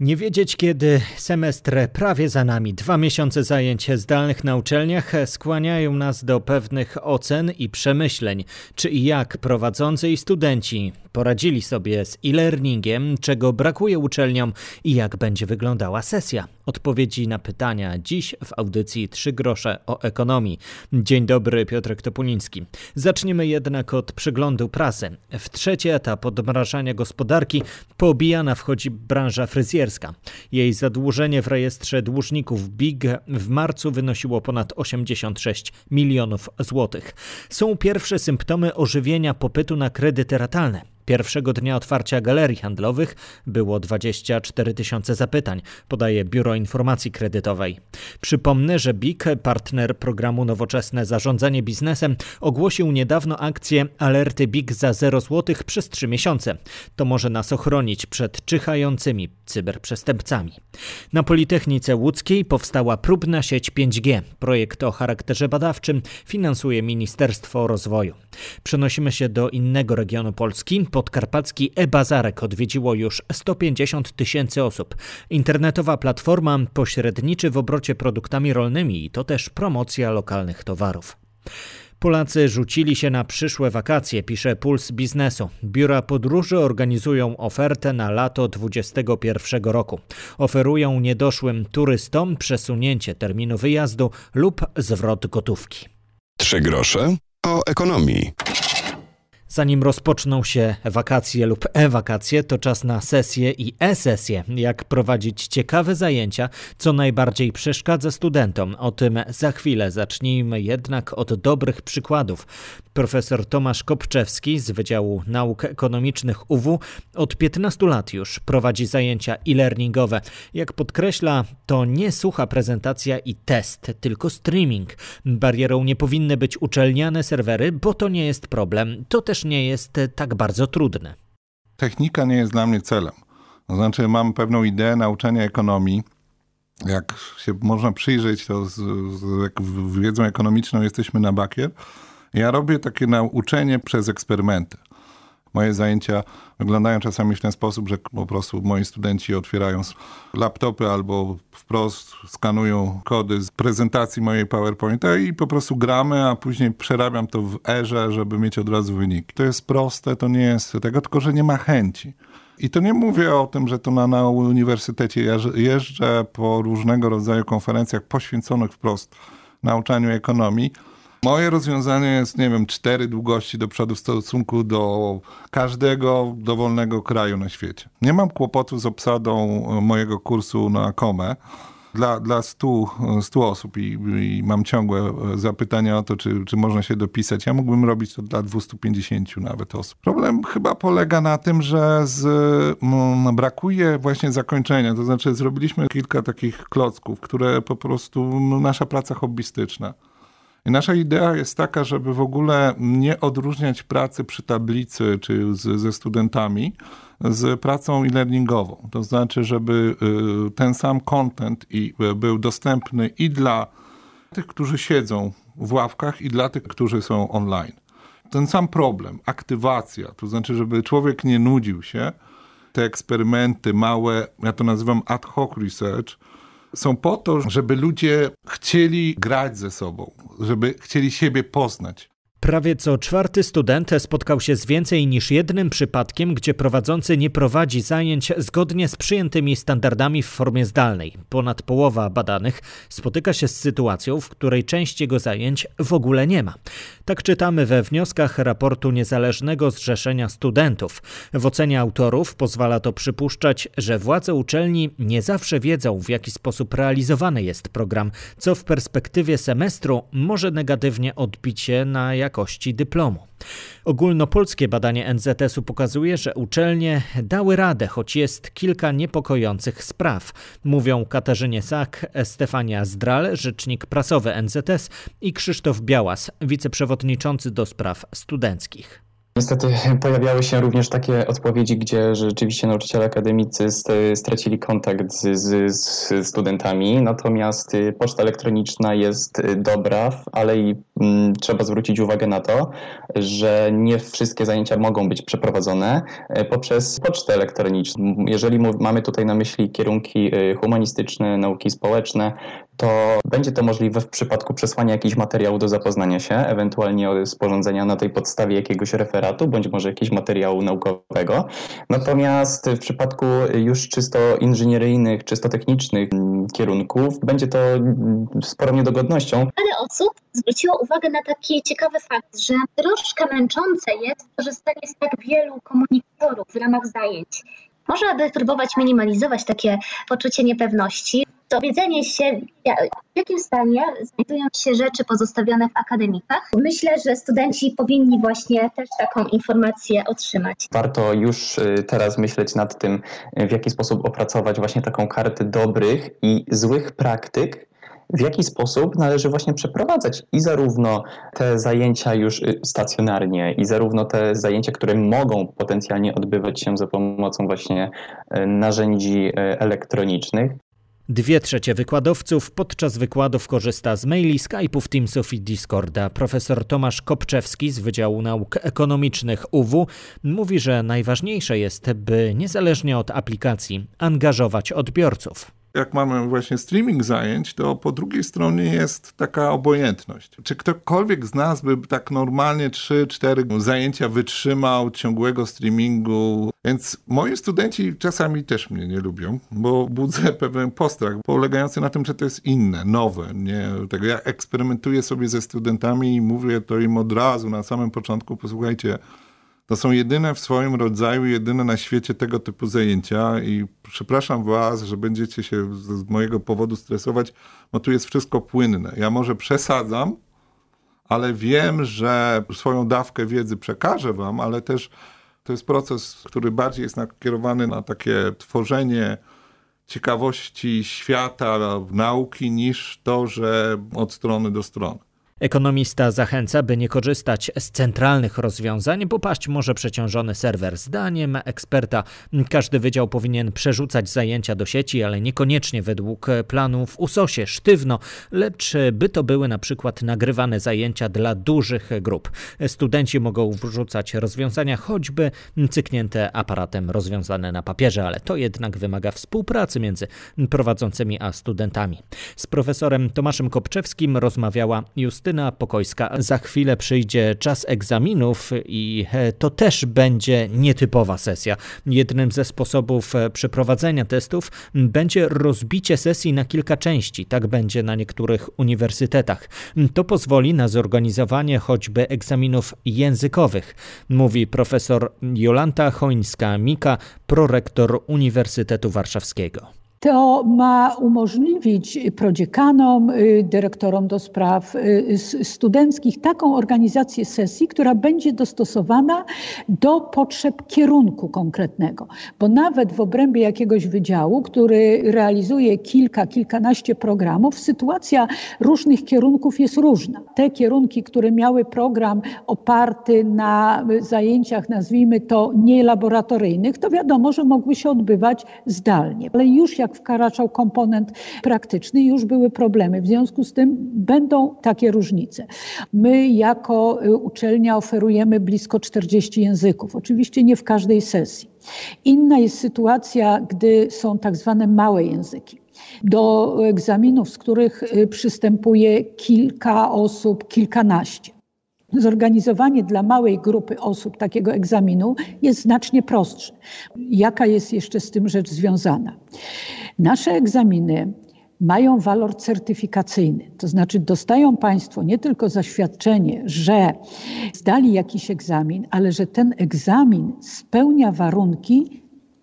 Nie wiedzieć kiedy semestr prawie za nami. Dwa miesiące zajęć zdalnych na uczelniach skłaniają nas do pewnych ocen i przemyśleń, czy i jak prowadzący i studenci poradzili sobie z e-learningiem, czego brakuje uczelniom i jak będzie wyglądała sesja. Odpowiedzi na pytania dziś w audycji Trzy grosze o ekonomii. Dzień dobry, Piotr Topuliński. Zaczniemy jednak od przeglądu prasy. W trzeci etap odmrażania gospodarki poobijana wchodzi branża fryzjerska. Jej zadłużenie w rejestrze dłużników BIG w marcu wynosiło ponad 86 milionów złotych. Są pierwsze symptomy ożywienia popytu na kredyty ratalne. Pierwszego dnia otwarcia galerii handlowych było 24 tysiące zapytań, podaje Biuro Informacji Kredytowej. Przypomnę, że BIK, partner programu Nowoczesne Zarządzanie Biznesem, ogłosił niedawno akcję Alerty BIK za 0 zł przez 3 miesiące. To może nas ochronić przed czyhającymi cyberprzestępcami. Na Politechnice Łódzkiej powstała próbna sieć 5G. Projekt o charakterze badawczym finansuje Ministerstwo Rozwoju. Przenosimy się do innego regionu Polski podkarpacki e-Bazarek odwiedziło już 150 tysięcy osób. Internetowa platforma pośredniczy w obrocie produktami rolnymi i to też promocja lokalnych towarów. Polacy rzucili się na przyszłe wakacje, pisze Puls Biznesu. Biura podróży organizują ofertę na lato 2021 roku. Oferują niedoszłym turystom przesunięcie terminu wyjazdu lub zwrot gotówki. Trzy grosze o ekonomii. Zanim rozpoczną się wakacje lub e-wakacje, to czas na sesje i e-sesje. Jak prowadzić ciekawe zajęcia, co najbardziej przeszkadza studentom. O tym za chwilę. Zacznijmy jednak od dobrych przykładów. Profesor Tomasz Kopczewski z Wydziału Nauk Ekonomicznych UW od 15 lat już prowadzi zajęcia e-learningowe. Jak podkreśla, to nie sucha prezentacja i test, tylko streaming. Barierą nie powinny być uczelniane serwery, bo to nie jest problem. To też nie jest tak bardzo trudne. Technika nie jest dla mnie celem. To znaczy, mam pewną ideę nauczania ekonomii. Jak się można przyjrzeć, to z, z jak wiedzą ekonomiczną jesteśmy na bakier. Ja robię takie nauczenie przez eksperymenty. Moje zajęcia wyglądają czasami w ten sposób, że po prostu moi studenci otwierają laptopy albo wprost skanują kody z prezentacji mojej PowerPointa i po prostu gramy, a później przerabiam to w erze, żeby mieć od razu wyniki. To jest proste, to nie jest tego, tylko że nie ma chęci. I to nie mówię o tym, że to na, na uniwersytecie jeżdżę po różnego rodzaju konferencjach poświęconych wprost nauczaniu ekonomii, Moje rozwiązanie jest, nie wiem, cztery długości do przodu w stosunku do każdego dowolnego kraju na świecie. Nie mam kłopotu z obsadą mojego kursu na komę dla, dla 100, 100 osób i, i, mam ciągłe zapytania o to, czy, czy można się dopisać. Ja mógłbym robić to dla 250 nawet osób. Problem chyba polega na tym, że z, brakuje właśnie zakończenia. To znaczy zrobiliśmy kilka takich klocków, które po prostu nasza praca hobbystyczna. Nasza idea jest taka, żeby w ogóle nie odróżniać pracy przy tablicy czy z, ze studentami z pracą e-learningową. To znaczy, żeby y, ten sam content i y, był dostępny i dla tych, którzy siedzą w ławkach, i dla tych, którzy są online. Ten sam problem, aktywacja, to znaczy, żeby człowiek nie nudził się, te eksperymenty małe, ja to nazywam ad hoc research, są po to, żeby ludzie chcieli grać ze sobą, żeby chcieli siebie poznać. Prawie co czwarty student spotkał się z więcej niż jednym przypadkiem, gdzie prowadzący nie prowadzi zajęć zgodnie z przyjętymi standardami w formie zdalnej. Ponad połowa badanych spotyka się z sytuacją, w której część jego zajęć w ogóle nie ma. Tak czytamy we wnioskach raportu Niezależnego Zrzeszenia Studentów. W ocenie autorów pozwala to przypuszczać, że władze uczelni nie zawsze wiedzą, w jaki sposób realizowany jest program, co w perspektywie semestru może negatywnie odbić się na jak jakości dyplomu. Ogólnopolskie badanie NZS-u pokazuje, że uczelnie dały radę, choć jest kilka niepokojących spraw. Mówią Katarzynie Sak, Stefania Zdral, rzecznik prasowy NZS i Krzysztof Białas, wiceprzewodniczący do spraw studenckich. Niestety pojawiały się również takie odpowiedzi, gdzie rzeczywiście nauczyciele akademicy stracili kontakt z, z, z studentami, natomiast y, poczta elektroniczna jest y, dobra, ale i mm, trzeba zwrócić uwagę na to, że nie wszystkie zajęcia mogą być przeprowadzone y, poprzez pocztę elektroniczną. Jeżeli mamy tutaj na myśli kierunki humanistyczne, nauki społeczne, to będzie to możliwe w przypadku przesłania jakichś materiału do zapoznania się, ewentualnie sporządzenia na tej podstawie jakiegoś referatu, bądź może jakiegoś materiału naukowego. Natomiast w przypadku już czysto inżynieryjnych, czysto technicznych mm, kierunków będzie to mm, sporą niedogodnością. Wiele osób zwróciło uwagę na taki ciekawy fakt, że troszkę męczące jest korzystanie z tak wielu komunikatorów w ramach zajęć. Może aby próbować minimalizować takie poczucie niepewności, dowiedzenie się, w jakim stanie znajdują się rzeczy pozostawione w akademikach. Myślę, że studenci powinni właśnie też taką informację otrzymać. Warto już y, teraz myśleć nad tym, w jaki sposób opracować właśnie taką kartę dobrych i złych praktyk, w jaki sposób należy właśnie przeprowadzać i zarówno te zajęcia już y, stacjonarnie, i zarówno te zajęcia, które mogą potencjalnie odbywać się za pomocą właśnie y, narzędzi elektronicznych, Dwie trzecie wykładowców podczas wykładów korzysta z maili, Skype'ów, Teamsów i Discorda. Profesor Tomasz Kopczewski z Wydziału Nauk Ekonomicznych UW mówi, że najważniejsze jest, by niezależnie od aplikacji angażować odbiorców jak mamy właśnie streaming zajęć, to po drugiej stronie jest taka obojętność. Czy ktokolwiek z nas by tak normalnie 3-4 zajęcia wytrzymał ciągłego streamingu? Więc moi studenci czasami też mnie nie lubią, bo budzę pewien postrach polegający na tym, że to jest inne, nowe. Nie? Tego ja eksperymentuję sobie ze studentami i mówię to im od razu na samym początku, posłuchajcie, to są jedyne w swoim rodzaju, jedyne na świecie tego typu zajęcia i przepraszam was, że będziecie się z mojego powodu stresować, bo tu jest wszystko płynne. Ja może przesadzam, ale wiem, że swoją dawkę wiedzy przekażę wam, ale też to jest proces, który bardziej jest nakierowany na takie tworzenie ciekawości świata, nauki, niż to, że od strony do strony. Ekonomista zachęca, by nie korzystać z centralnych rozwiązań, bo paść może przeciążony serwer. Zdaniem eksperta każdy wydział powinien przerzucać zajęcia do sieci, ale niekoniecznie według planów w USOSie sztywno, lecz by to były na przykład nagrywane zajęcia dla dużych grup. Studenci mogą wrzucać rozwiązania choćby cyknięte aparatem rozwiązane na papierze, ale to jednak wymaga współpracy między prowadzącymi a studentami. Z profesorem Tomaszem Kopczewskim rozmawiała Justyna Justyna Pokojska. Za chwilę przyjdzie czas egzaminów i e, to też będzie nietypowa sesja. Jednym ze sposobów e, przeprowadzenia testów będzie rozbicie sesji na kilka części. Tak będzie na niektórych uniwersytetach. To pozwoli na zorganizowanie choćby egzaminów językowych, mówi profesor Jolanta Chońska-Mika, prorektor Uniwersytetu Warszawskiego. To ma umożliwić prodziekanom, y, dyrektorom do spraw y, studenckich taką organizację sesji, która będzie dostosowana do potrzeb kierunku konkretnego. Bo nawet w obrębie jakiegoś wydziału, który realizuje kilka, kilkanaście programów, sytuacja różnych kierunków jest różna. Te kierunki, które miały program oparty na zajęciach, nazwijmy to nielaboratoryjnych, to wiadomo, że mogły się odbywać zdalnie. Ale już jak wkraczał komponent praktyczny, już były problemy. W związku z tym będą takie różnice. My jako y, uczelnia oferujemy blisko 40 języków, oczywiście nie w każdej sesji. Inna jest sytuacja, gdy są tak zwane małe języki do egzaminów, z których y, przystępuje kilka osób, kilkanaście zorganizowanie dla małej grupy osób takiego egzaminu jest znacznie prostsze. Jaka jest jeszcze z tym rzecz związana? Nasze egzaminy mają walor certyfikacyjny, to znaczy dostają Państwo nie tylko zaświadczenie, że zdali jakiś egzamin, ale że ten egzamin spełnia warunki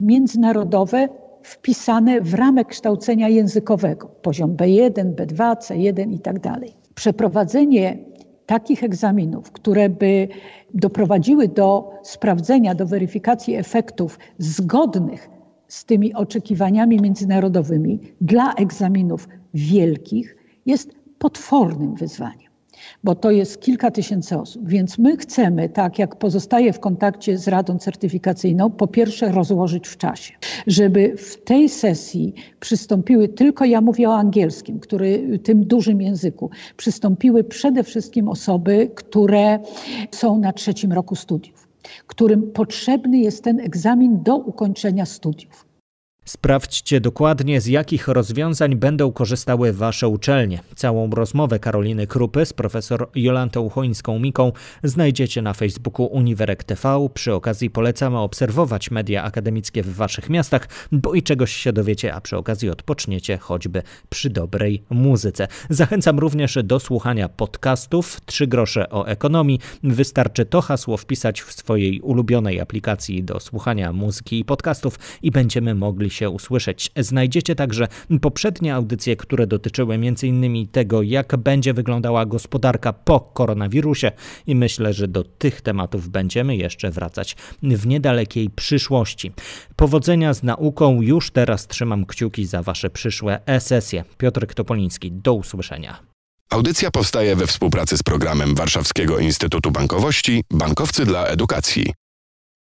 międzynarodowe wpisane w ramę kształcenia językowego, poziom B1, B2, C1 i tak dalej. Przeprowadzenie takich egzaminów, które by doprowadziły do sprawdzenia, do weryfikacji efektów zgodnych z tymi oczekiwaniami międzynarodowymi dla egzaminów wielkich, jest potwornym wyzwaniem. Bo to jest kilka tysięcy osób. Więc my chcemy, tak jak pozostaje w kontakcie z Radą Certyfikacyjną, po pierwsze rozłożyć w czasie, żeby w tej sesji przystąpiły tylko, ja mówię o angielskim, który tym dużym języku, przystąpiły przede wszystkim osoby, które są na trzecim roku studiów, którym potrzebny jest ten egzamin do ukończenia studiów. Sprawdźcie dokładnie, z jakich rozwiązań będą korzystały Wasze uczelnie. Całą rozmowę Karoliny Krupy z profesor Jolantą Chońską-Miką znajdziecie na Facebooku Uniwerek TV. Przy okazji polecamy obserwować media akademickie w Waszych miastach, bo i czegoś się dowiecie, a przy okazji odpoczniecie choćby przy dobrej muzyce. Zachęcam również do słuchania podcastów Trzy grosze o ekonomii. Wystarczy to hasło wpisać w swojej ulubionej aplikacji do słuchania muzyki i podcastów i będziemy mogli się usłyszeć. Znajdziecie także poprzednie audycje, które dotyczyły m.in. tego, jak będzie wyglądała gospodarka po koronawirusie i myślę, że do tych tematów będziemy jeszcze wracać w niedalekiej przyszłości. Powodzenia z nauką, już teraz trzymam kciuki za Wasze przyszłe e-sesje. Piotr Topoliński, do usłyszenia. Audycja powstaje we współpracy z programem Warszawskiego Instytutu Bankowości Bankowcy dla Edukacji.